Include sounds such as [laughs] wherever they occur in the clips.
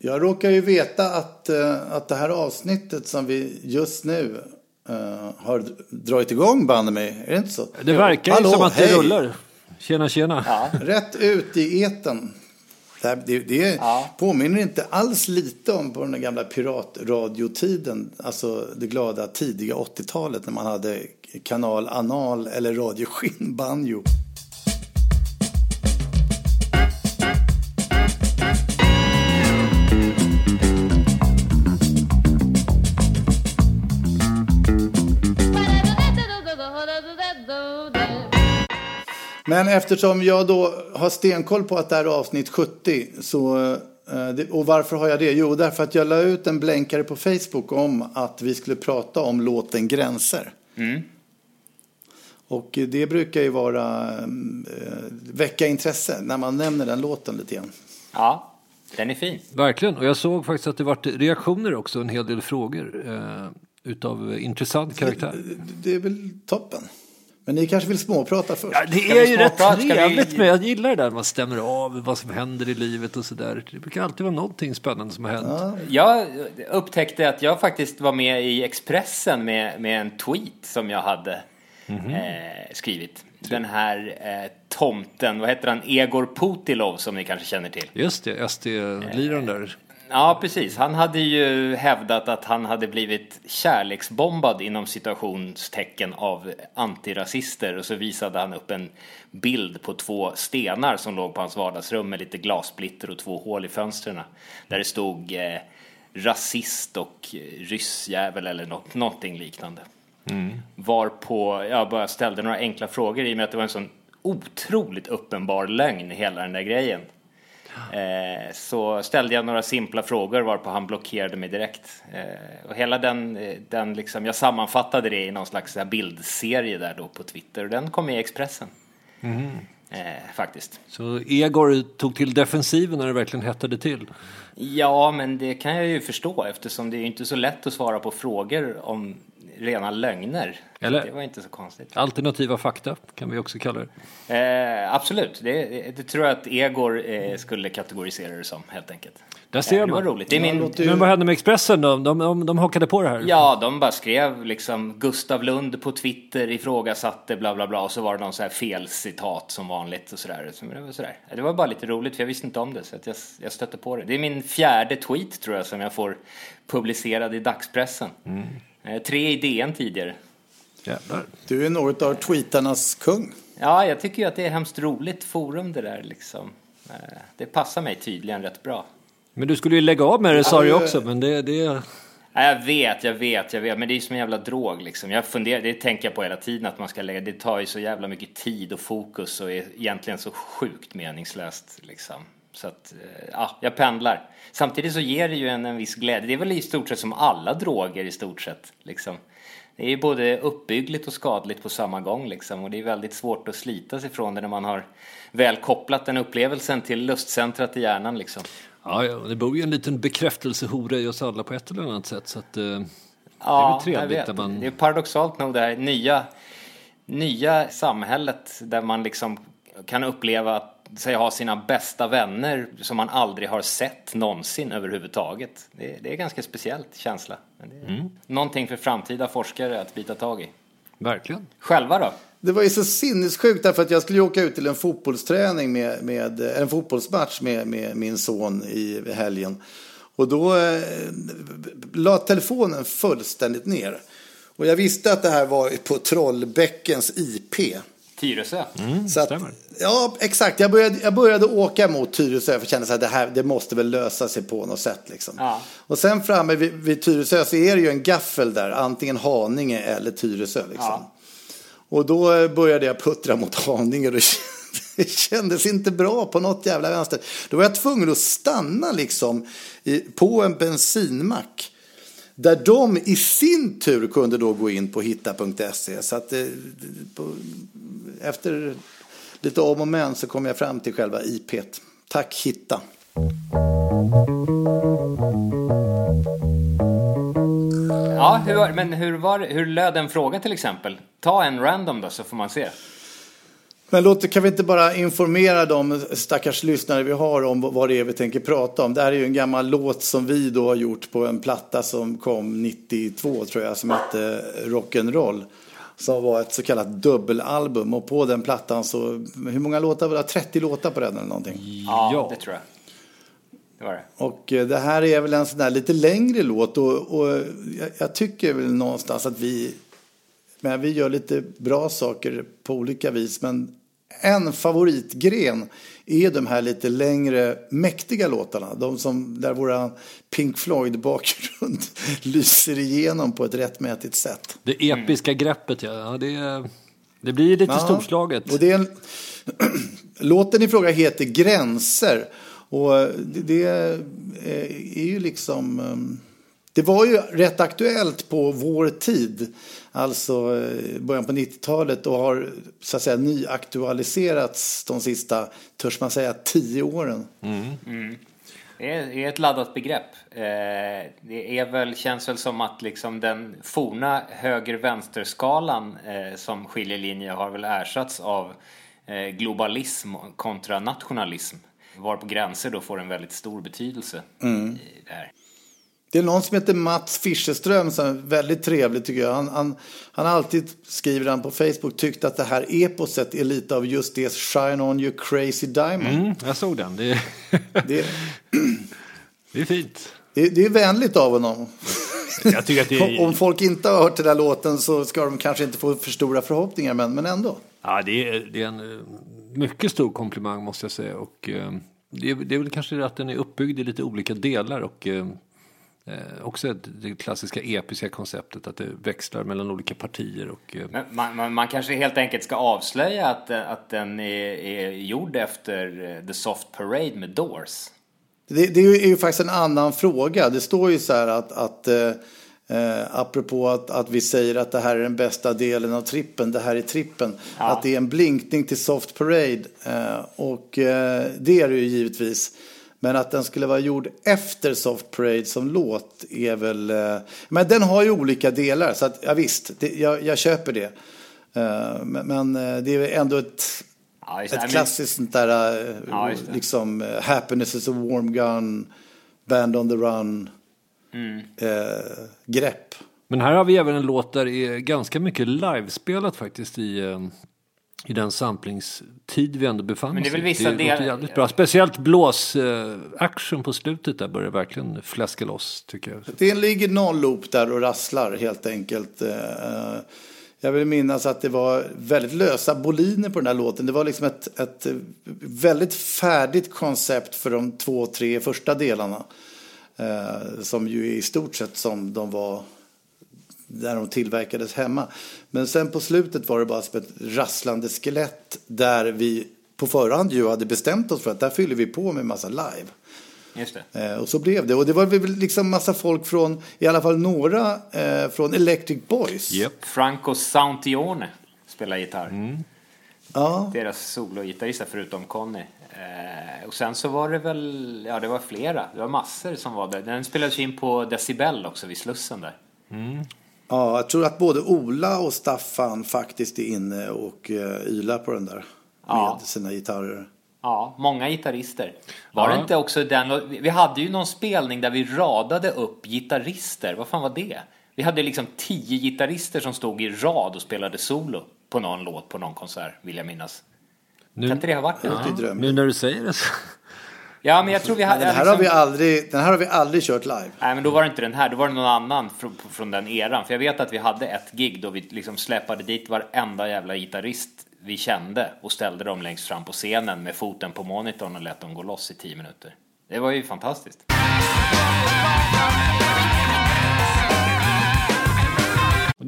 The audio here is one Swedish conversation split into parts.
Jag råkar ju veta att, eh, att det här avsnittet som vi just nu eh, har dragit igång bandet med, är det inte så? Det verkar ju som att det hej. rullar. Tjena, tjena. Rätt ut i eten. Det, här, det, det påminner inte alls lite om på den gamla piratradiotiden. Alltså det glada tidiga 80-talet när man hade kanal Anal eller Radio Skinnbanjo. Men eftersom jag då har stenkoll på att det här är avsnitt 70 så eh, det- och varför har jag det? Jo, därför att jag la ut en blänkare på Facebook om att vi skulle prata om låten Gränser. Och det brukar ju vara eh, väcka intresse när man nämner den låten lite grann. Ja, den är fin. Verkligen. Och jag såg faktiskt att det varit reaktioner också, en hel del frågor. Eh, utav intressant karaktär. Det är väl toppen. Men ni kanske vill småprata först? Ja, det Ska är ju rätt? Ska vi- trevligt med, jag gillar det där man stämmer av vad som händer i livet och sådär. Det brukar alltid vara någonting spännande som har hänt. Jag upptäckte att jag faktiskt var med i Expressen med, med en tweet som jag hade eh, skrivit. Den här eh, tomten, vad heter han, Egor Putilov som ni kanske känner till. Just det, SD-liraren där. Ja, precis. Han hade ju hävdat att han hade blivit kärleksbombad inom situationstecken av antirasister och så visade han upp en bild på två stenar som låg på hans vardagsrum med lite glassplitter och två hål i fönstren. Där det stod eh, rasist och ryssjävel eller något, någonting liknande. Varpå jag bara ställde några enkla frågor i och med att det var en sån otroligt uppenbar lögn hela den där grejen. Eh, så ställde jag några simpla frågor varpå han blockerade mig direkt. Eh, och hela den, eh, den liksom, jag sammanfattade det i någon slags bildserie där då på Twitter och den kom i Expressen. Mm. Eh, faktiskt. Så Egor tog till defensiven när det verkligen hettade till. Ja, men det kan jag ju förstå eftersom det är inte så lätt att svara på frågor om rena lögner. Eller- Det var inte så konstigt. Alternativa fakta kan vi också kalla det. Eh, absolut, det, det tror jag att Egor eh, skulle kategorisera det som helt enkelt. Där ser man. roligt. Det är min, ju- Men vad hände med Expressen då? De, de, de hakade på det här? Ja, de bara skrev liksom Gustav Lund på Twitter ifrågasatte bla bla bla och så var det någon så här felcitat som vanligt och sådär. Så det var sådär. Det var bara lite roligt för jag visste inte om det så att jag, jag stötte på det. Det är min fjärde tweet tror jag som jag får publicerad i dagspressen. Eh, Tre i DN tidigare. Jävlar. Du är något av tweetarnas kung. Ja, jag tycker ju att det är hemskt roligt forum det där liksom. Eh, Det passar mig tydligen rätt bra. Men du skulle ju lägga av med det sa du också, men det, det... Ja, jag vet, jag vet, jag vet. Men det är ju som en jävla drog liksom. Jag funderar, det tänker jag på hela tiden att man ska lägga. Det tar ju så jävla mycket tid och fokus och är egentligen så sjukt meningslöst liksom. Så att, eh, ja, jag pendlar. Samtidigt så ger det ju en en viss glädje. Det är väl i stort sett som alla droger i stort sett liksom. Det är ju både uppbyggligt och skadligt på samma gång liksom. Och det är väldigt svårt att slita sig från det när man har väl kopplat den upplevelsen till lustcentrat i hjärnan liksom. Ja, det bor ju en liten bekräftelsehora i oss alla på ett eller annat sätt. Så att, eh, Ja, det är väl trevligt man... Det är paradoxalt nog det här nya, nya samhället där man liksom kan uppleva att sig ha sina bästa vänner som man aldrig har sett någonsin överhuvudtaget. Det, det är en ganska speciellt känsla. Men det är Mm. Någonting för framtida forskare att bita tag i. Verkligen. Själva då? Det var ju så sinnessjukt därför att jag skulle åka ut till en fotbollsträning med, med en fotbollsmatch med, med min son i helgen. Och då eh, la telefonen fullständigt ner. Och jag visste att det här var på Trollbäckens IP. Tyresö. Mm, Så att, stämmer. ja, exakt. Jag började, jag började åka mot Tyresö för jag kände att det här det måste väl lösa sig på något sätt. Liksom. Ja. Och sen framme vid, vid Tyresö så är det ju en gaffel där, antingen Haninge eller Tyresö. Liksom. Ja. Och då eh, började jag puttra mot Haninge och [laughs] det kändes inte bra på något jävla vänster. Då var jag tvungen att stanna liksom på en bensinmack. Där de i sin tur kunde då gå in på hitta.se. Så att eh, på, efter lite om och men så kom jag fram till själva IP. Tack Hitta. Ja, hur, men hur, var, hur löd en fråga till exempel? Ta en random då så får man se. Men låt, kan vi inte bara informera de stackars lyssnare vi har om vad det är vi tänker prata om. Det här är ju en gammal låt som vi då har gjort på en platta som kom 92 tror jag som hette Rock'n'Roll. Som var ett så kallat dubbelalbum och på den plattan så, hur många låtar var det? 30 låtar på den eller någonting. Ja, Ja. det tror jag. Det var det. Och eh, det här är väl en sån där lite längre låt och, och jag, jag tycker väl någonstans att vi, men vi gör lite bra saker på olika vis. Men en favoritgren är de här lite längre mäktiga låtarna. De som, där våra Pink Floyd-bakgrund [laughs] lyser igenom på ett rättmätigt sätt. Det episka greppet, ja. ja det, det blir lite Ja, storslaget. Och det är en... [clears throat] Låten i fråga heter Gränser. Och det, det är ju liksom... um, Det var ju rätt aktuellt på vår tid, alltså eh, början på 90-talet och har så att säga nyaktualiserats de sista, törs man säga, tio åren. Det är, det är ett laddat begrepp. Eh, det är väl, känns väl som att liksom den forna höger-vänster-skalan eh, som skiljelinje har väl ersatts av eh, globalism kontra nationalism. Var på gränser då får en väldigt stor betydelse i det här. Det är någon som heter Mats Fischerström som är väldigt trevlig tycker jag. Han, han, han alltid, skriver han på Facebook, tyckt att det här eposet är lite av just det Shine On You Crazy Diamond. Mm, jag såg den. Det, Det, [clears throat] det är fint. det, det är vänligt av honom. Jag tycker att det Om- Om är, folk inte har hört den där låten så ska de kanske inte få för stora förhoppningar, men, men ändå. ja, det är, det är en eh, mycket stor komplimang måste jag säga. Och, eh, det, är, det är väl kanske det att den är uppbyggd i lite olika delar. Och, eh, eh, också det klassiska episka konceptet att det växlar mellan olika partier. Och, eh, Men man, man, man kanske helt enkelt ska avslöja att, eh, att den är, är gjord efter The Soft Parade med Doors. Det, det är, ju, är ju faktiskt en annan fråga. Det står ju så här att, att eh, apropå att, att vi säger att det här är den bästa delen av trippen, det här är trippen. Att det är en blinkning till Soft Parade. Eh, och eh, det är det ju givetvis. Men att den skulle vara gjord efter Soft Parade som låt är väl... Eh, men den har ju olika delar, så att, ja, visst, det, jag, jag köper det. Eh, men men eh, det är ändå ett, Ja, det. ett klassiskt sånt där, eh, Ja, liksom Happiness is a warm gun, Band on the run, Mm. eh, grepp. Men här har vi även en låt där det är ganska mycket livespelat faktiskt i, eh, i den samplingstid vi ändå befann Men oss det är väl i. vissa delar- jävligt bra. Speciellt blås eh, action på slutet där börjar verkligen fläska loss tycker jag. Det ligger någon loop där och rasslar helt enkelt. Eh, Jag vill minnas att det var väldigt lösa boliner på den här låten. Det var liksom ett, ett väldigt färdigt koncept för de två, tre första delarna. Eh, Som ju är i stort sett som de var där de tillverkades hemma. Men sen på slutet var det bara som ett rasslande skelett där vi på förhand ju hade bestämt oss för att där fyller vi på med massa live. Just det. Eh, och så blev det. Och det var väl liksom massa folk från, i alla fall några eh, från Electric Boys. Yep. Franco Santione spelar gitarr. Mm. Ja, Deras sologitarrist förutom Conny. Eh, och sen så var det väl, ja det var flera, det var massor som var där. Den spelades in på Decibel också vid Slussen där. ja, jag tror att både Ola och Staffan faktiskt är inne och eh, ylar på den där. Ja. Med sina gitarrer. Ja, många gitarrister. Var Ja. det inte också den, vi hade ju någon spelning där vi radade upp gitarrister, vad fan var det? Vi hade liksom tio gitarrister som stod i rad och spelade solo. på någon låt på någon konsert, vill jag minnas. Nu, kan inte det ha varit det? Ja, nu när du säger det så. Ja, men jag tror vi hade... Den här, liksom... har vi aldrig, den här har vi aldrig kört live. Nej, men då var det inte den här. Då var det någon annan från, från den eran. För jag vet att vi hade ett gig då vi liksom släpade dit varenda jävla gitarrist vi kände och ställde dem längst fram på scenen med foten på monitorn och lät dem gå loss i tio minuter. Det var ju fantastiskt.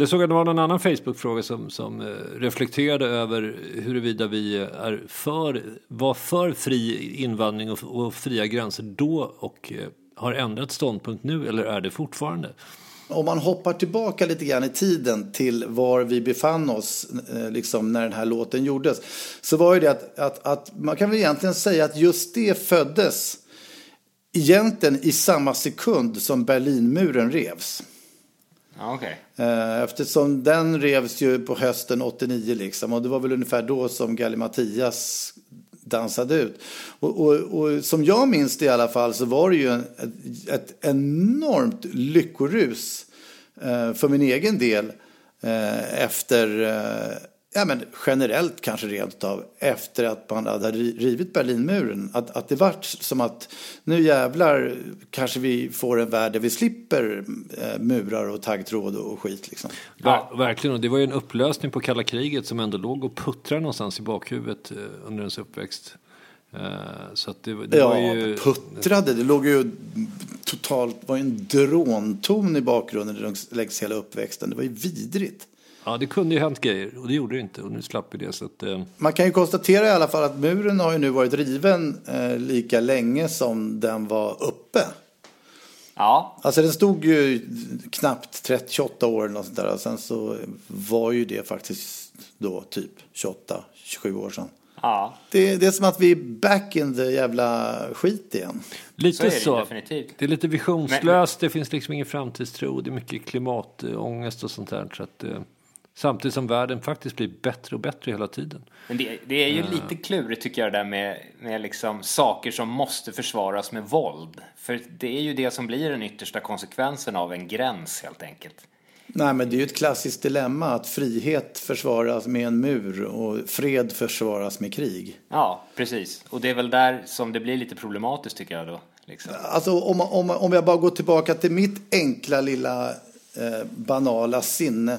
Det såg jag det var någon annan Facebook-fråga som, som eh, reflekterade över huruvida vi är för, var för fri invandring och, och fria gränser då och eh, har ändrat ståndpunkt nu eller är det fortfarande? Om man hoppar tillbaka lite grann i tiden till var vi befann oss eh, liksom, när den här låten gjordes så var ju det att, att, att man kan väl egentligen säga att just det föddes egentligen i samma sekund som Berlinmuren revs. Okay. Eh, eftersom den revs ju på hösten 89 liksom och det var väl ungefär då som Galli Mattias dansade ut. Och, och, och, som jag minns det i alla fall så var det ju en, ett, ett enormt lyckorus eh, för min egen del eh, efter eh, ja, men generellt kanske rent av efter att man hade rivit Berlinmuren. Att, att det vart som att nu jävlar kanske vi får en värld där vi slipper eh, murar och taggtråd och skit. Liksom. Ja, verkligen, och det var ju en upplösning på kalla kriget som ändå låg och puttrade någonstans i bakhuvudet eh, under ens uppväxt. Eh, så att det, det ja, var ju... puttrade. Det låg ju totalt, var en drånton i bakgrunden längs hela uppväxten. Det var ju vidrigt. Ja, det kunde ju hänt grejer och det gjorde det inte och nu slapp vi det. Så att, eh... Man kan ju konstatera i alla fall att muren har ju nu varit riven eh, lika länge som den var uppe. Ja. Alltså den stod ju knappt 30, 28 år eller något sånt där. Och sen så var ju det faktiskt då typ 28, 27 år sedan. Ja. Det, det är som att vi är back in the jävla skit igen. Lite så. Är det, så. Definitivt. det är lite visionslöst, men, det finns liksom ingen framtidstro, det är mycket klimatångest och sånt där. Så att, eh... Samtidigt som världen faktiskt blir bättre och bättre hela tiden. Men det, det är ju lite klurigt tycker jag det där med, med liksom saker som måste försvaras med våld. För det är ju det som blir den yttersta konsekvensen av en gräns helt enkelt. Nej, men det är ju ett klassiskt dilemma att frihet försvaras med en mur och fred försvaras med krig. Ja, precis. Och det är väl där som det blir lite problematiskt tycker jag då. Liksom. Alltså om, om, om jag bara går tillbaka till mitt enkla lilla eh, banala sinne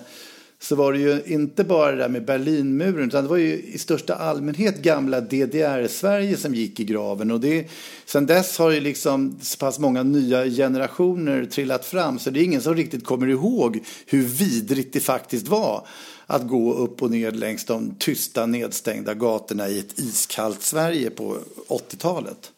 så var det ju inte bara det där med Berlinmuren utan det var ju i största allmänhet gamla DDR-Sverige som gick i graven. Och det, sen dess har ju liksom så pass många nya generationer trillat fram så det är ingen som riktigt kommer ihåg hur vidrigt det faktiskt var att gå upp och ner längs de tysta nedstängda gatorna i ett iskallt Sverige på 80-talet.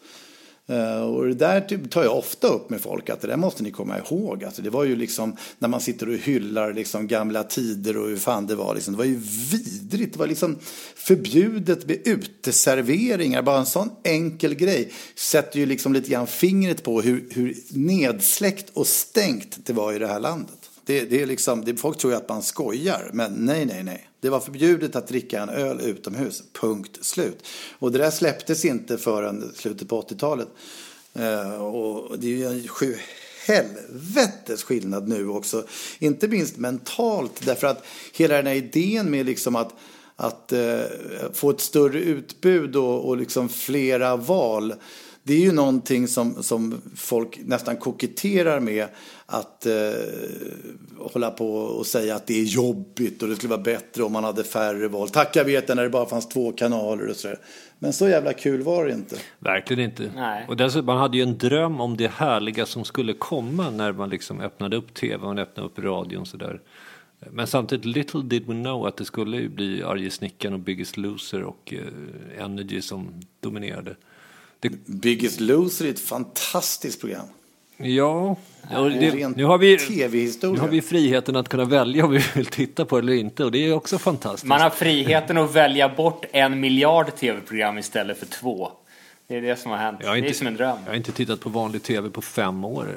Eh, och det där typ tar jag ofta upp med folk, att det där måste ni komma ihåg. Alltså, det var ju liksom när man sitter och hyllar liksom gamla tider och hur fan det var. Liksom, det var ju vidrigt. Det var liksom förbjudet med uteserveringar. Bara en sån enkel grej sätter ju liksom lite grann fingret på hur, hur nedsläckt och stängt det var i det här landet. Det, det är liksom, det, folk tror ju att man skojar, men nej, nej, nej. Det var förbjudet att dricka en öl utomhus, punkt slut. Och det där släpptes inte förrän slutet på 80-talet. Eh, och det är ju en sju helvetes skillnad nu också. Inte minst mentalt, därför att hela den här idén med liksom att att eh, få ett större utbud och, och liksom flera val det är ju någonting som, som folk nästan koketterar med att eh, hålla på och säga att det är jobbigt och det skulle vara bättre om man hade färre val. Tack jag vet när det bara fanns två kanaler och sådär. Men så jävla kul var det inte. Verkligen inte. Nej. Och dessutom, man hade ju en dröm om det härliga som skulle komma när man liksom öppnade upp tv, man öppnade upp radion sådär. Men samtidigt, little did we know att det skulle bli Arje Snickaren och Biggest Loser och eh, Energy som dominerade. Det... Biggest Loser är ett fantastiskt program. Ja, ja det, nu, har vi, nu har vi friheten att kunna välja om vi vill titta på det eller inte och det är också fantastiskt. Man har friheten att välja bort en miljard tv-program istället för två. Det är det som har hänt. Har inte, det är som en dröm. Jag har inte tittat på vanlig tv på fem år.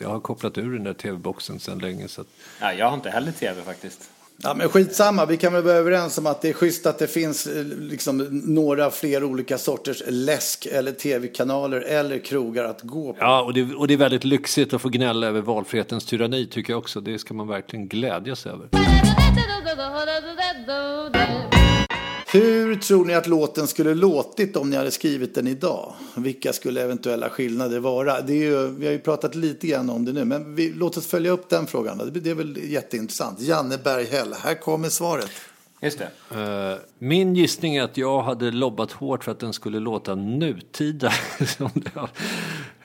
Jag har kopplat ur den där tv-boxen sedan länge. Så att... ja, jag har inte heller tv faktiskt. Ja, men skitsamma, vi kan väl vara överens om att det är schysst att det finns eh, liksom, några fler olika sorters läsk eller tv-kanaler eller krogar att gå på. Ja, och det, och det är väldigt lyxigt att få gnälla över valfrihetens tyranni tycker jag också. Det ska man verkligen glädjas över. Hur tror ni att låten skulle låtit om ni hade skrivit den idag? Vilka skulle eventuella skillnader vara? Det är ju, vi har ju pratat lite grann om det nu, men vi, låt oss följa upp den frågan. Det, det är väl jätteintressant. Janne Berghäll, här kommer svaret. Just det. Uh, min gissning är att jag hade lobbat hårt för att den skulle låta nutida. [laughs]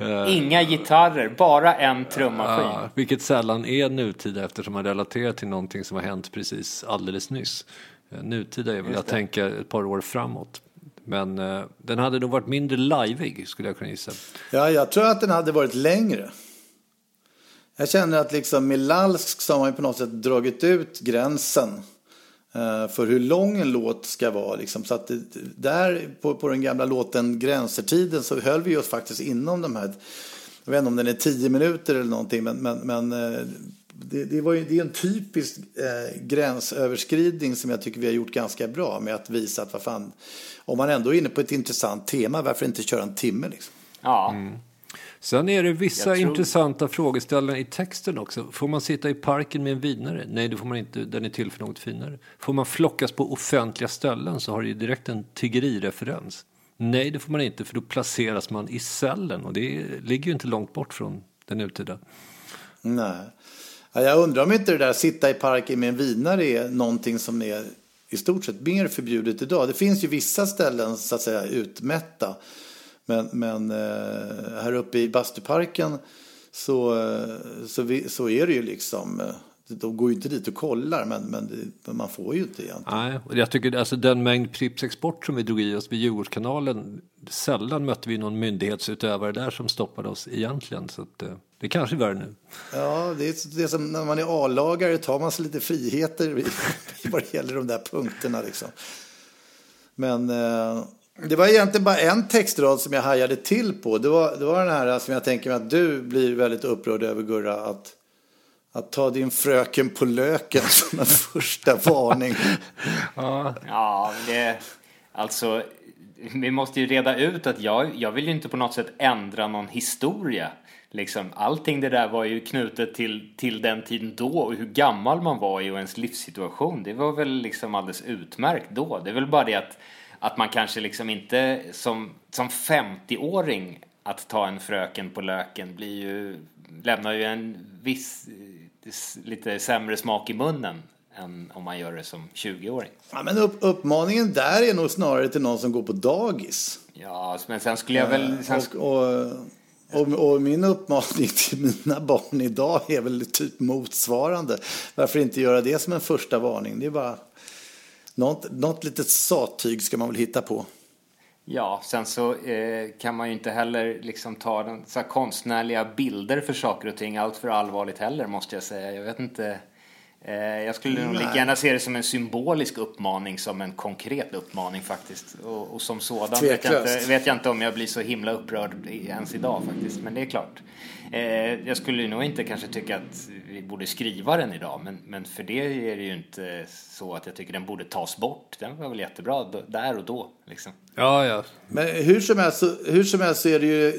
uh, Inga gitarrer, bara en trummaskin. Uh, vilket sällan är nutida eftersom man relaterar till någonting som har hänt precis alldeles nyss. Uh, nutida är väl att tänka ett par år framåt. Men uh, den hade nog varit mindre lajvig skulle jag kunna gissa. Ja, jag tror att den hade varit längre. Jag känner att liksom med Lalsk så har man på något sätt dragit ut gränsen Eh, för hur lång en låt ska vara. Liksom. Så att det, där på, på den gamla låten Gränsertiden så höll vi oss faktiskt inom de här, jag vet inte om den är tio minuter eller någonting, men, men, men eh, det, det, var ju, det är en typisk eh, gränsöverskridning som jag tycker vi har gjort ganska bra med att visa att vad fan, om man ändå är inne på ett intressant tema, varför inte köra en timme liksom? Ja. Mm. Sen är det vissa tror... intressanta frågeställningar i texten också. Får man sitta i parken med en vinare? Nej, det får man inte. Den är till för något finare. Får man flockas på offentliga ställen så har det ju direkt en tiggerireferens. Nej, det får man inte för då placeras man i cellen och det ligger ju inte långt bort från den nutida. Nej. Jag undrar om inte det där sitta i parken med en vinare är någonting som är i stort sett mer förbjudet idag. Det finns ju vissa ställen så att säga utmätta men, men eh, här uppe i Bastuparken så, eh, så, vi, så är det ju liksom eh, de går ju inte dit och kollar, men, men, det, man får ju inte egentligen. Nej, och jag tycker alltså den mängd Pripps export som vi drog i oss vid Djurgårdskanalen, sällan mötte vi någon myndighetsutövare där som stoppade oss egentligen. Så att, det kanske är värre nu. Ja, det är, det är som när man är A-lagare tar man sig lite friheter [laughs] vad det gäller de där punkterna liksom. Men det var egentligen bara en textrad som jag hajade till på. Det var, det var den här som jag tänker mig att du blir väldigt upprörd över Gurra. Att, att ta din fröken på löken [laughs] som en första varning. ja, ja det, alltså vi måste ju reda ut att jag, jag vill ju inte på något sätt ändra någon historia. Liksom, allting det där var ju knutet till, till den tiden då och hur gammal man var i ens livssituation. Det var väl liksom alldeles utmärkt då. Det är väl bara det att att man kanske liksom inte som, som 50-åring att ta en fröken på löken blir ju, lämnar ju en viss lite sämre smak i munnen än om man gör det som 20-åring. Ja, men upp, uppmaningen där är nog snarare till någon som går på dagis. Ja, men sen skulle jag väl... Sen... Och, och, och, och, min uppmaning [laughs] till mina barn idag är väl typ motsvarande. Varför inte göra det som en första varning? Det är bara något, något litet sattyg ska man väl hitta på. Ja, sen så eh, kan man ju inte heller liksom ta den, så konstnärliga bilder för saker och ting allt för allvarligt heller måste jag säga. Jag vet inte. Eh, jag skulle nog lika gärna se det som en symbolisk uppmaning som en konkret uppmaning faktiskt. Och, och som sådan vet jag, inte, vet jag, inte, om jag blir så himla upprörd ens idag faktiskt. Men det är klart. Eh, jag skulle nog inte kanske tycka att vi borde skriva den idag, men, men för det är det ju inte så att jag tycker den borde tas bort. Den var väl jättebra där och då. Liksom. Ja, ja. Men hur som, helst, hur som helst så är det ju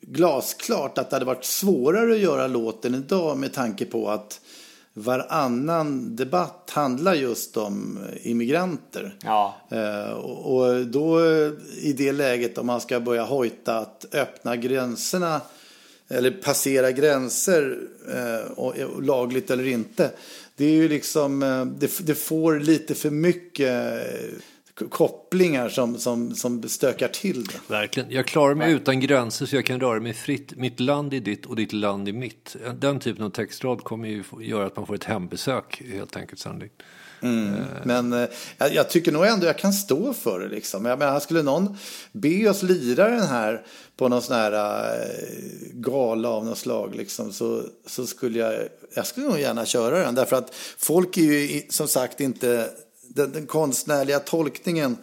glasklart att det hade varit svårare att göra låten idag med tanke på att varannan debatt handlar just om immigranter. Ja. Eh, och då i det läget om man ska börja hojta att öppna gränserna eller passera gränser eh, och, lagligt eller inte. Det är ju liksom, eh, det, får lite för mycket kopplingar som, som, som stökar till det. Verkligen. Jag klarar mig utan gränser så jag kan röra mig fritt. Mitt land är ditt och ditt land är mitt. Den typen av textrad kommer ju göra att man får ett hembesök helt enkelt sannolikt. Mm. Men eh, jag, jag, tycker nog ändå jag kan stå för det. Liksom. Jag menar, skulle någon be oss lira den här på någon sån här eh, gala av något slag liksom, så, så skulle jag, jag skulle nog gärna köra den. Därför att folk är ju som sagt inte, den, den konstnärliga tolkningen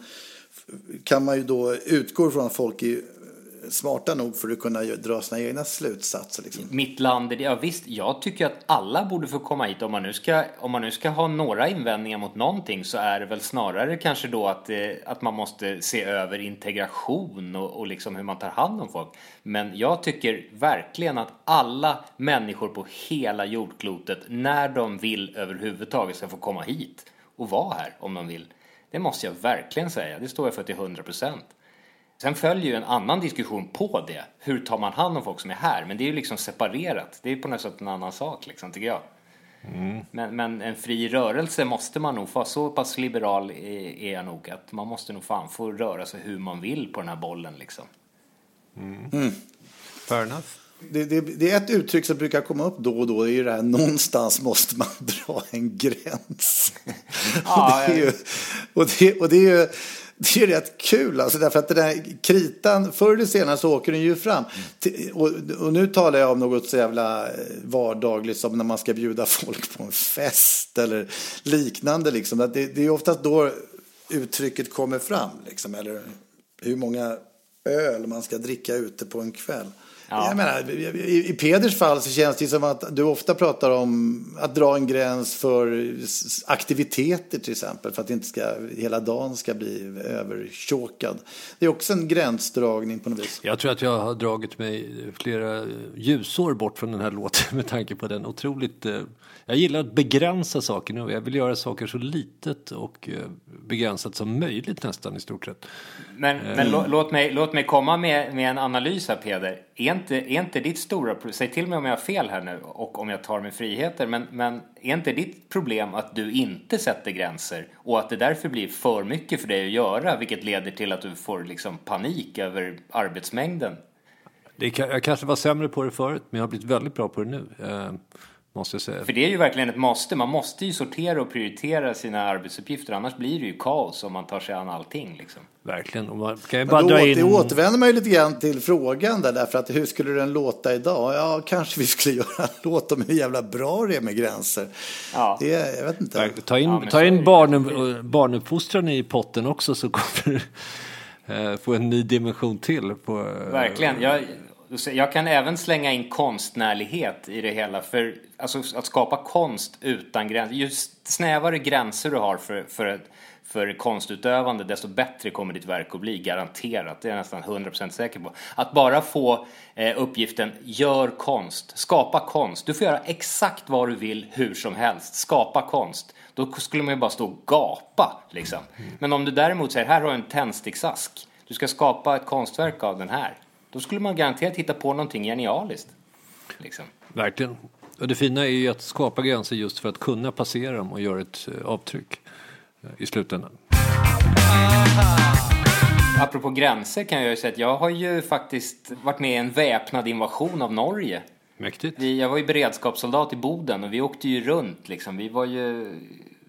kan man ju då utgå från att folk är smarta nog för att kunna dra sina egna slutsatser. Liksom. Mitt land, ja visst, jag tycker att alla borde få komma hit. Om man nu ska, om man nu ska ha några invändningar mot någonting så är det väl snarare kanske då att, eh, att man måste se över integration och, och liksom hur man tar hand om folk. Men jag tycker verkligen att alla människor på hela jordklotet, när de vill överhuvudtaget, ska få komma hit och vara här om de vill. Det måste jag verkligen säga. Det står jag för till 100 procent. Sen följer ju en annan diskussion på det. Hur tar man hand om folk som är här? Men det är ju liksom separerat. Det är på något sätt en annan sak, liksom, tycker jag. Mm. Men, men, en fri rörelse måste man nog få. Så pass liberal är jag nog att man måste nog fan få röra sig hur man vill på den här bollen, liksom. Mm. Mm. Fair enough. Det, det, det, är ett uttryck som brukar komma upp då och då. Det är ju det här någonstans måste man [laughs] dra en gräns. [laughs] Ja, och, det är ju, och, det, och det är ju det är rätt kul alltså därför att den där kritan förr eller senare så åker den ju fram. Och, och, nu talar jag om något så jävla eh, vardagligt som när man ska bjuda folk på en fest eller liknande liksom. Det, det är oftast då uttrycket kommer fram liksom. Eller hur många öl man ska dricka ute på en kväll. Ja. Jag menar, i, I Peders fall så känns det som att du ofta pratar om att dra en gräns för aktiviteter till exempel. För att inte ska, hela dagen ska bli övertjåkad. Det är också en gränsdragning på något vis. Jag tror att jag har dragit mig flera ljusår bort från den här låten med tanke på den otroligt eh, jag gillar att begränsa saker nu. Jag vill göra saker så litet och eh, begränsat som möjligt nästan i stort sett. Men, mm. men lå, låt, mig, låt mig komma med, med en analys här Peder. Är inte, är inte ditt stora problem, säg till mig om jag har fel här nu och om jag tar mig friheter, men, men är inte ditt problem att du inte sätter gränser och att det därför blir för mycket för dig att göra vilket leder till att du får liksom panik över arbetsmängden? Det, jag kanske var sämre på det förut, men jag har blivit väldigt bra på det nu. Eh, Eh, Måste jag säga. För det är ju verkligen ett måste. Man måste ju sortera och prioritera sina arbetsuppgifter. Annars blir det ju kaos om man tar sig an allting. Liksom. Verkligen. Och man kan ju bara dra in... Det återvänder man ju lite grann till frågan där. Därför att hur skulle den låta idag? Ja, kanske vi skulle [laughs] göra en låt om hur jävla bra det är med gränser. Ja. Det, jag vet inte. Ta in, ja, ta in barn, barnuppfostran i potten också så kommer du [laughs] eh, få en ny dimension till. På, Verkligen. Jag, jag kan även slänga in konstnärlighet i det hela. För alltså, att skapa konst utan gränser. Ju snävare gränser du har för, för, för konstutövande desto bättre kommer ditt verk att bli. Garanterat. Det är jag nästan 100% säker på. Att bara få eh, uppgiften gör konst. Skapa konst. Du får göra exakt vad du vill hur som helst. Skapa konst. Då skulle man ju bara stå och gapa liksom. Men om du däremot säger här har du en tändsticksask. Du ska skapa ett konstverk av den här. Då skulle man garanterat hitta på någonting genialiskt. Liksom. Verkligen. Och det fina är ju att skapa gränser just för att kunna passera dem och göra ett eh, avtryck eh, i slutändan. Apropå gränser kan jag ju säga att jag har ju faktiskt varit med i en väpnad invasion av Norge. Mäktigt. Vi, jag var ju beredskapssoldat i Boden och vi åkte ju runt liksom. Vi var ju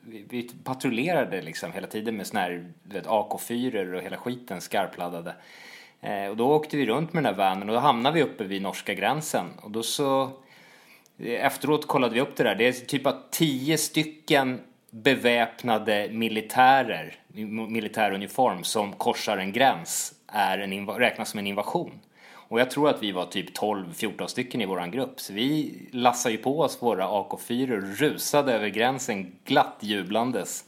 vi, vi patrullerade liksom hela tiden med såna här AK4 och hela skiten skarpladdade. Eh, och då åkte vi runt med den där vanen och då hamnade vi uppe vid norska gränsen. Och då så eh, efteråt kollade vi upp det där. Det är typ att tio stycken beväpnade militärer, militäruniform som korsar en gräns är en, räknas som en invasion. Och jag tror att vi var typ 12-14 stycken i våran grupp. Så vi lassade ju på oss våra AK4 och rusade över gränsen glatt jublandes.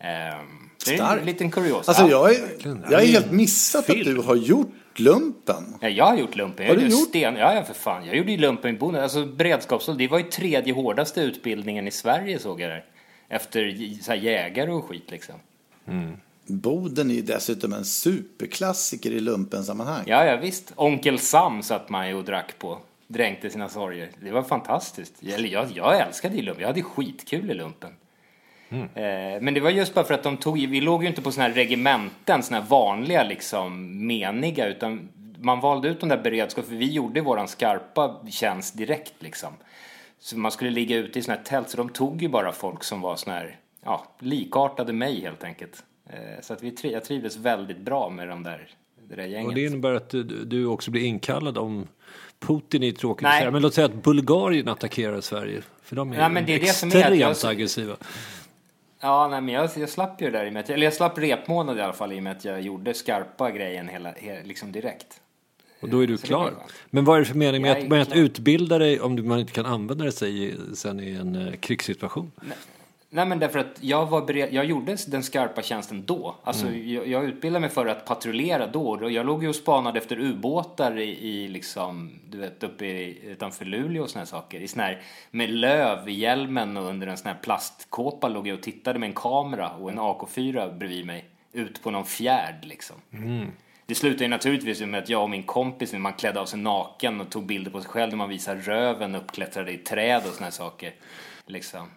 Um, det är en liten kuriosa. Alltså jag är, jag är helt missat att du har gjort lumpen. Ja, jag har gjort lumpen. Jag har du gjort? Sten, ja, ja, för fan. Jag gjorde ju lumpen i Boden. Alltså beredskapssoldat, det var ju tredje hårdaste utbildningen i Sverige såg jag där. Efter så här, jägare och skit liksom. Mm. Boden är ju dessutom en superklassiker i lumpensammanhang. Ja, ja visst. Onkel Sam satt man ju och drack på. Dränkte sina sorger. Det var fantastiskt. Jag, jag, jag älskade ju lumpen. Jag hade skitkul i lumpen. Mm. Men det var just bara för att de tog, vi låg ju inte på sådana här regementen, sådana här vanliga liksom meniga, utan man valde ut de där beredskapen, för vi gjorde våran skarpa tjänst direkt liksom. Så man skulle ligga ute i sådana här tält, så de tog ju bara folk som var sådana här, ja, likartade mig helt enkelt. Eh, så att vi, jag trivdes väldigt bra med de där, det. Och det innebär att du, också blir inkallad om Putin är tråkigt att säga, men låt säga att Bulgarien attackerar Sverige. För de är, ja, men det är extremt det som är jag, aggressiva. Ja, nej, men jag, jag slapp ju det där i och med att, eller jag slapp repmånad i alla fall i och med att jag gjorde skarpa grejen hela, hela liksom direkt. Och då är du Så klar. skönt. Men vad är det för mening med Jag att, är med att klar. utbilda dig om du- man inte kan använda det sig i, sen i en eh, krigssituation? Nej men därför att jag var bered, jag gjorde den skarpa tjänsten då. Alltså Mm. jag, jag utbildade mig för att patrullera då. Och jag låg ju och spanade efter ubåtar i, i liksom, du vet uppe i, utanför Luleå och såna här saker. I sån här, med löv i hjälmen och under en sån här plastkåpa låg jag och tittade med en kamera och en AK4 bredvid mig. Ut på någon fjärd liksom. Det slutade ju naturligtvis med att jag och min kompis, man klädde av sig naken och tog bilder på sig själv när man visar röven uppklättrade i träd och såna här saker. Liksom.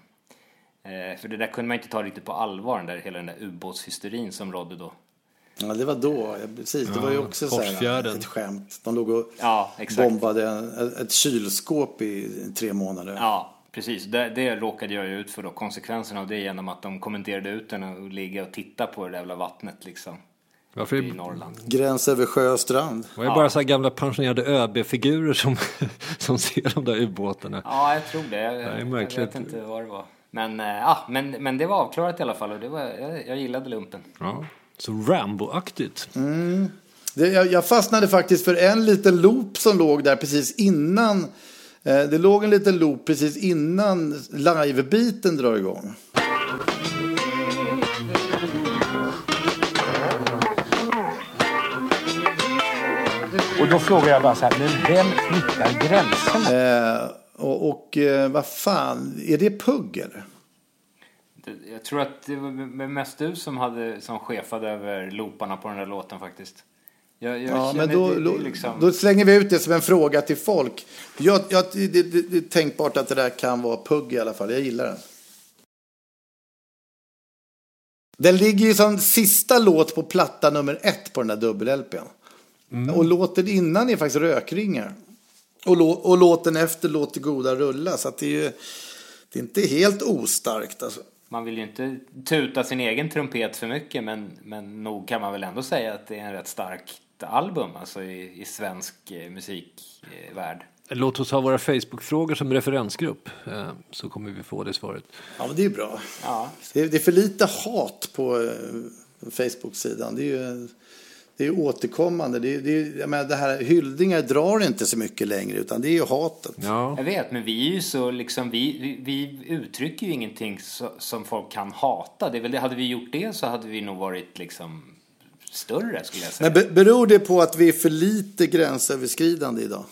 Eh, för det där kunde man inte ta riktigt på allvar, den där, hela den där ubåtshysterin som rådde då. Ja, det var då. Ja, precis. Det var ju också så här, ett skämt. De låg och Ja, exakt. bombade en, ett kylskåp i tre månader. Ja, precis. Det, det råkade jag ju ut för då. Konsekvenserna av det genom att de kommenterade ut den och ligga och titta på det där jävla vattnet liksom. Varför I är Norrland. Gräns över sjö och strand. var det bara så här gamla pensionerade ÖB-figurer som, [laughs] som ser de där ubåtarna? Ja, jag tror det. Jag, är jag vet inte vad det var. Men, eh, ja, men, men det var avklarat i alla fall och det var, jag, jag gillade lumpen. Ja. Så Rambo-aktigt. Det, jag, jag fastnade faktiskt för en liten loop som låg där precis innan. Eh, det låg en liten loop precis innan live-biten drar igång. Och då frågar jag bara så här, men vem flyttar gränserna? Eh, och och eh, vad fan, är det Pugg eller? Det- Jag tror att det var mest du som, hade, som chefade över looparna på den där låten faktiskt. Jag, jag Ja, men då, det, det, liksom... då slänger vi ut det som en fråga till folk. Jag, jag, det, det, det är tänkbart att det där kan vara Pugg i alla fall. Jag gillar den. Den ligger ju som sista låt på platta nummer ett på den där dubbel-LPn. Och låten innan är faktiskt Rökringar. Och, lå, och låten efter låter goda rulla. Så att det är ju det är inte helt ostarkt alltså. Man vill ju inte tuta sin egen trumpet för mycket men, men nog kan man väl ändå säga att det är en rätt starkt album alltså i, i svensk eh, musikvärld. Låt oss ha våra Facebook-frågor som referensgrupp. eh, Så kommer vi få det svaret. Ja, men det är bra. Ja, Det är, det är för lite hat på eh, Facebook-sidan. Det är ju det är återkommande. Det, är, det, är, jag menar, det här hyllningar drar inte så mycket längre utan det är ju hatet. Ja, jag vet men vi är ju så liksom vi, vi, vi uttrycker ju ingenting så, som folk kan hata. Det är väl det, hade vi gjort det så hade vi nog varit liksom större skulle jag säga. Men be, beror det på att vi är för lite gränsöverskridande idag?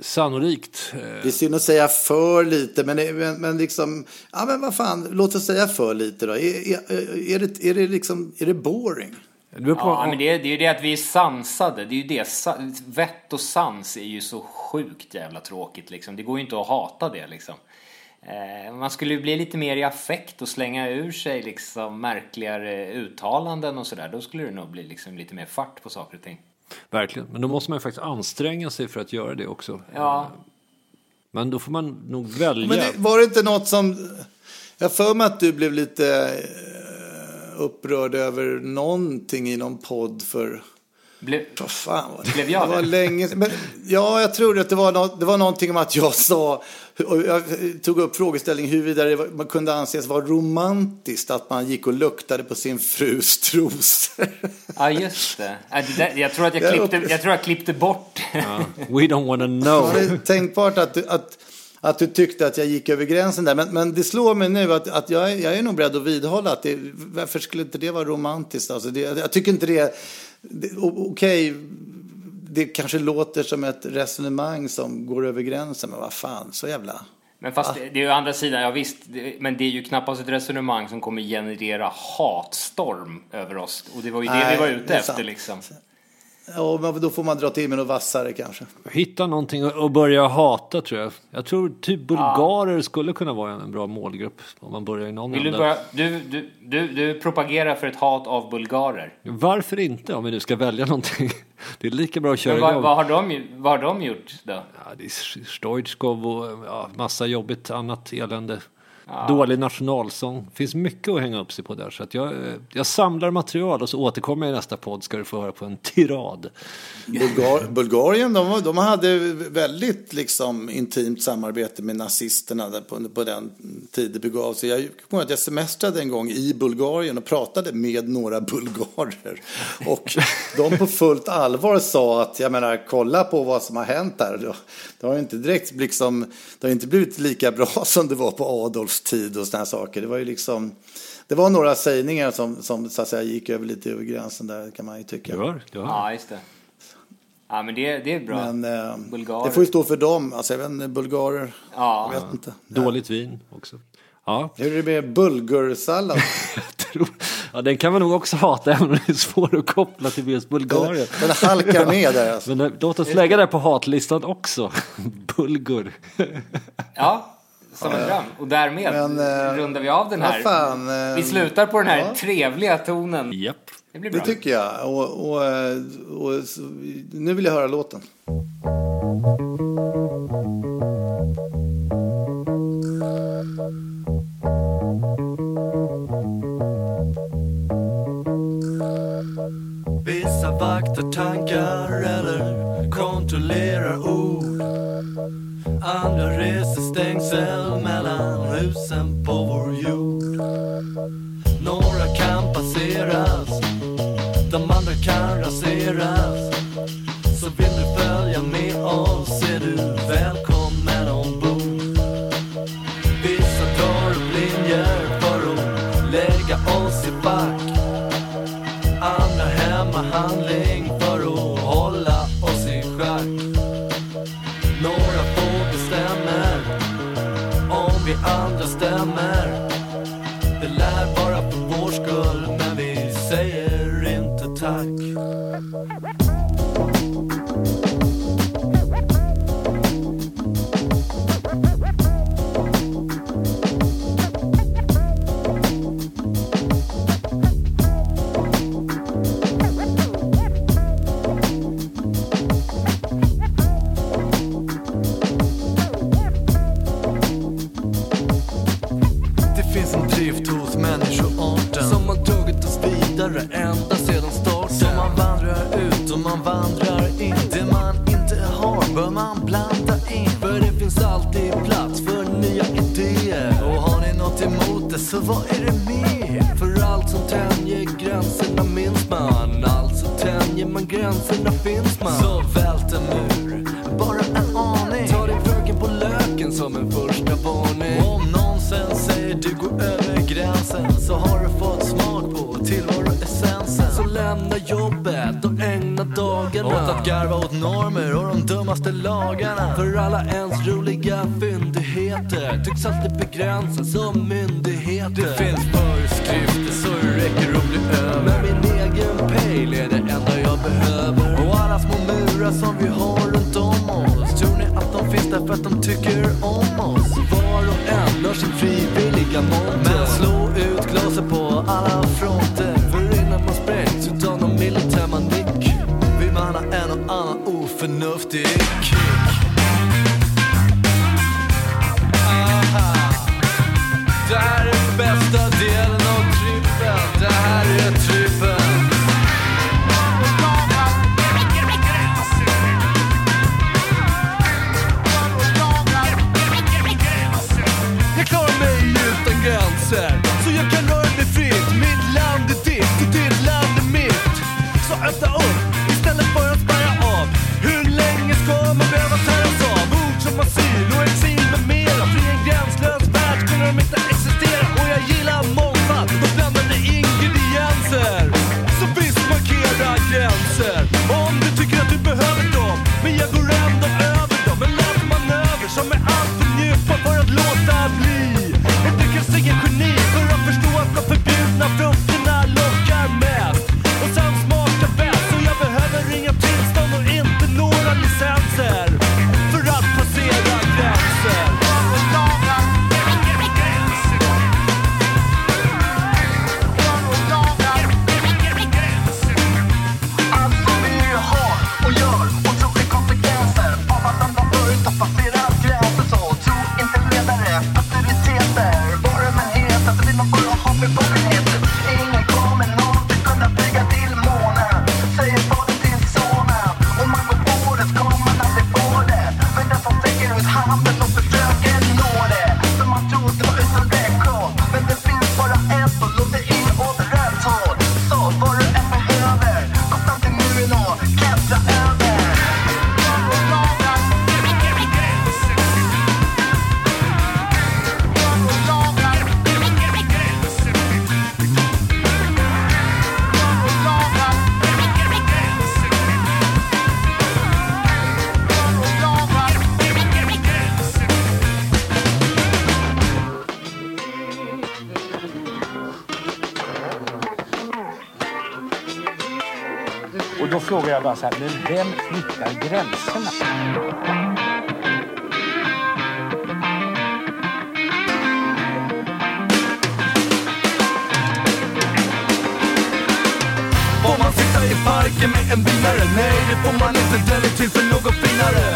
sannolikt. eh, Det är synd att säga för lite, men, men, men liksom, ja men vad fan, låt oss säga för lite då. Är, är, är, det, är, det, liksom, är det boring? Det Ja, men det, är- det är ju det att vi är sansade. Det är ju det. Vett och sans är ju så sjukt jävla tråkigt liksom. Det går ju inte att hata det liksom. Eh, man skulle ju bli lite mer i affekt och slänga ur sig liksom märkligare uttalanden och sådär. Då skulle det nog bli liksom lite mer fart på saker och ting. Verkligen. Men då måste man ju faktiskt anstränga sig för att göra det också. Ja, Men då får man nog välja. Men det, var det inte något som... Jag för mig att du blev lite eh, upprörd över någonting i någon podd för... blev, Vad fan var det? Blev jag det? var länge men, Ja, jag tror att det var, något, det var någonting om att jag sa... Jag tog upp frågeställningen huruvida det var, man kunde anses vara romantiskt att man gick och luktade på sin frus trosor. ja just det. Äh, det där, jag, tror att jag, klippte, jag tror jag klippte bort. Ja. [laughs] We don't wanna know. Det tänkbart att att, att du tyckte att jag gick över gränsen där? Men, men det slår mig nu att, att jag, är- jag är nog beredd att vidhålla att det, varför skulle inte det vara romantiskt? Alltså det, jag tycker inte det, det okej, det kanske låter som ett resonemang som går över gränsen, men vad fan, så jävla... Men fast det, det är ju andra sidan, ja visst, det, men det är ju knappast ett resonemang som kommer generera hatstorm över oss. Och det var ju det Nej, vi var det ute efter sant. liksom. Ja, då får man dra till med något vassare kanske. Hitta någonting och börja hata tror jag. Jag tror typ bulgarer skulle kunna vara en bra målgrupp om man börjar i någon Vill du, ända. börja, du, du, du, du propagerar för ett hat av bulgarer. Varför inte om vi nu ska välja någonting? Det är lika bra att köra Men vad, igång. vad, har de, vad har de gjort då? Ja, det är Stoichkov och ja, massa jobbigt annat elände. Dålig nationalsång. finns mycket att hänga upp sig på där. Så att jag, jag samlar material och så återkommer jag i nästa podd ska du få höra på en tirad. Bulgar, Bulgarien, de, de hade väldigt liksom, intimt samarbete med nazisterna på, på den tid det begav sig. Jag kommer att jag semestrade en gång i Bulgarien och pratade med några bulgarer. Och de på fullt allvar sa att, jag menar, kolla på vad som har hänt där. Det har inte direkt liksom, det har inte blivit lika bra som det var på Adolfs tid och sådana saker. Det var ju liksom, det var några sägningar som, som så att säga gick över lite över gränsen där kan man ju tycka. Du hör, du hör. Ja, just det. Ja, men det, det är bra. Men eh, det får ju stå för dem. Alltså, jag vet inte, bulgarer. Ja. Jag vet inte. Dåligt vin också. Ja. Hur är det med bulgursallad? [laughs] ja, den kan man nog också hata, [laughs] även om det är svår att koppla till just Bulgarien. Den, den halkar [laughs] med där alltså. Men låt oss lägga det på hatlistan också. Bulgur. Ja, som en dröm. Och därmed Men, eh, rundar vi av den här. fan, eh, vi slutar på den här ja. trevliga tonen. Japp. Det blir Det bra. tycker jag. Och, och, eh, och, så- nu vill jag höra låten. Vissa vaktar tankar eller kontrollerar ord. Andra reser stängsel mellan husen jobbet och ägna dagarna åt att garva åt normer och de dummaste lagarna. För alla ens roliga fyndigheter tycks alltid begränsas som myndigheter. Det finns föreskrifter så det räcker att bli över. Men min egen pejl är det enda jag behöver. Och alla små murar som vi har runt om oss. Tror ni att de finns där för att de tycker om oss? Var och en har sin frivilliga monter. Men slå ut glaset på alla fronter. För innan man sprängs utav någon vill man ha en och annan oförnuftig kick. Aha. Det här är bästa jag bara så här, men vem flyttar gränserna? Får man sitta i parken med en vinnare? Nej, det får man inte. Den är till för något finare.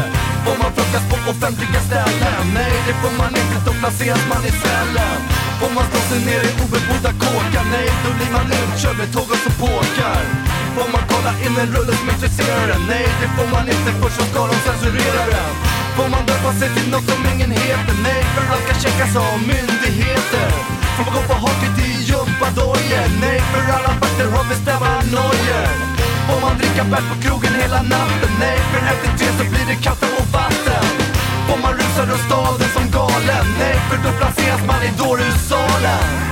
Får man plockas på offentliga ställen? Nej, det får man inte. Då placeras man i cellen. Får man slå sig ner i obebodda kåkar? Nej, då blir man utkörd med tåg och så påkar. Får man kolla in en rulle som intresserar en? Nej, det får man inte. Först så ska de censurera den. Får man döpa sig till något som ingen heter? Nej, för allt ska checkas av myndigheter. Får man gå på hockey till gympadojor? Nej, för alla vakter har bestämmarnojor. Får man dricka bärs på krogen hela natten? Nej, för efter tre så blir det kaffe och vatten. Får man rusa runt staden som galen? Nej, för då placeras man i dårhussalen.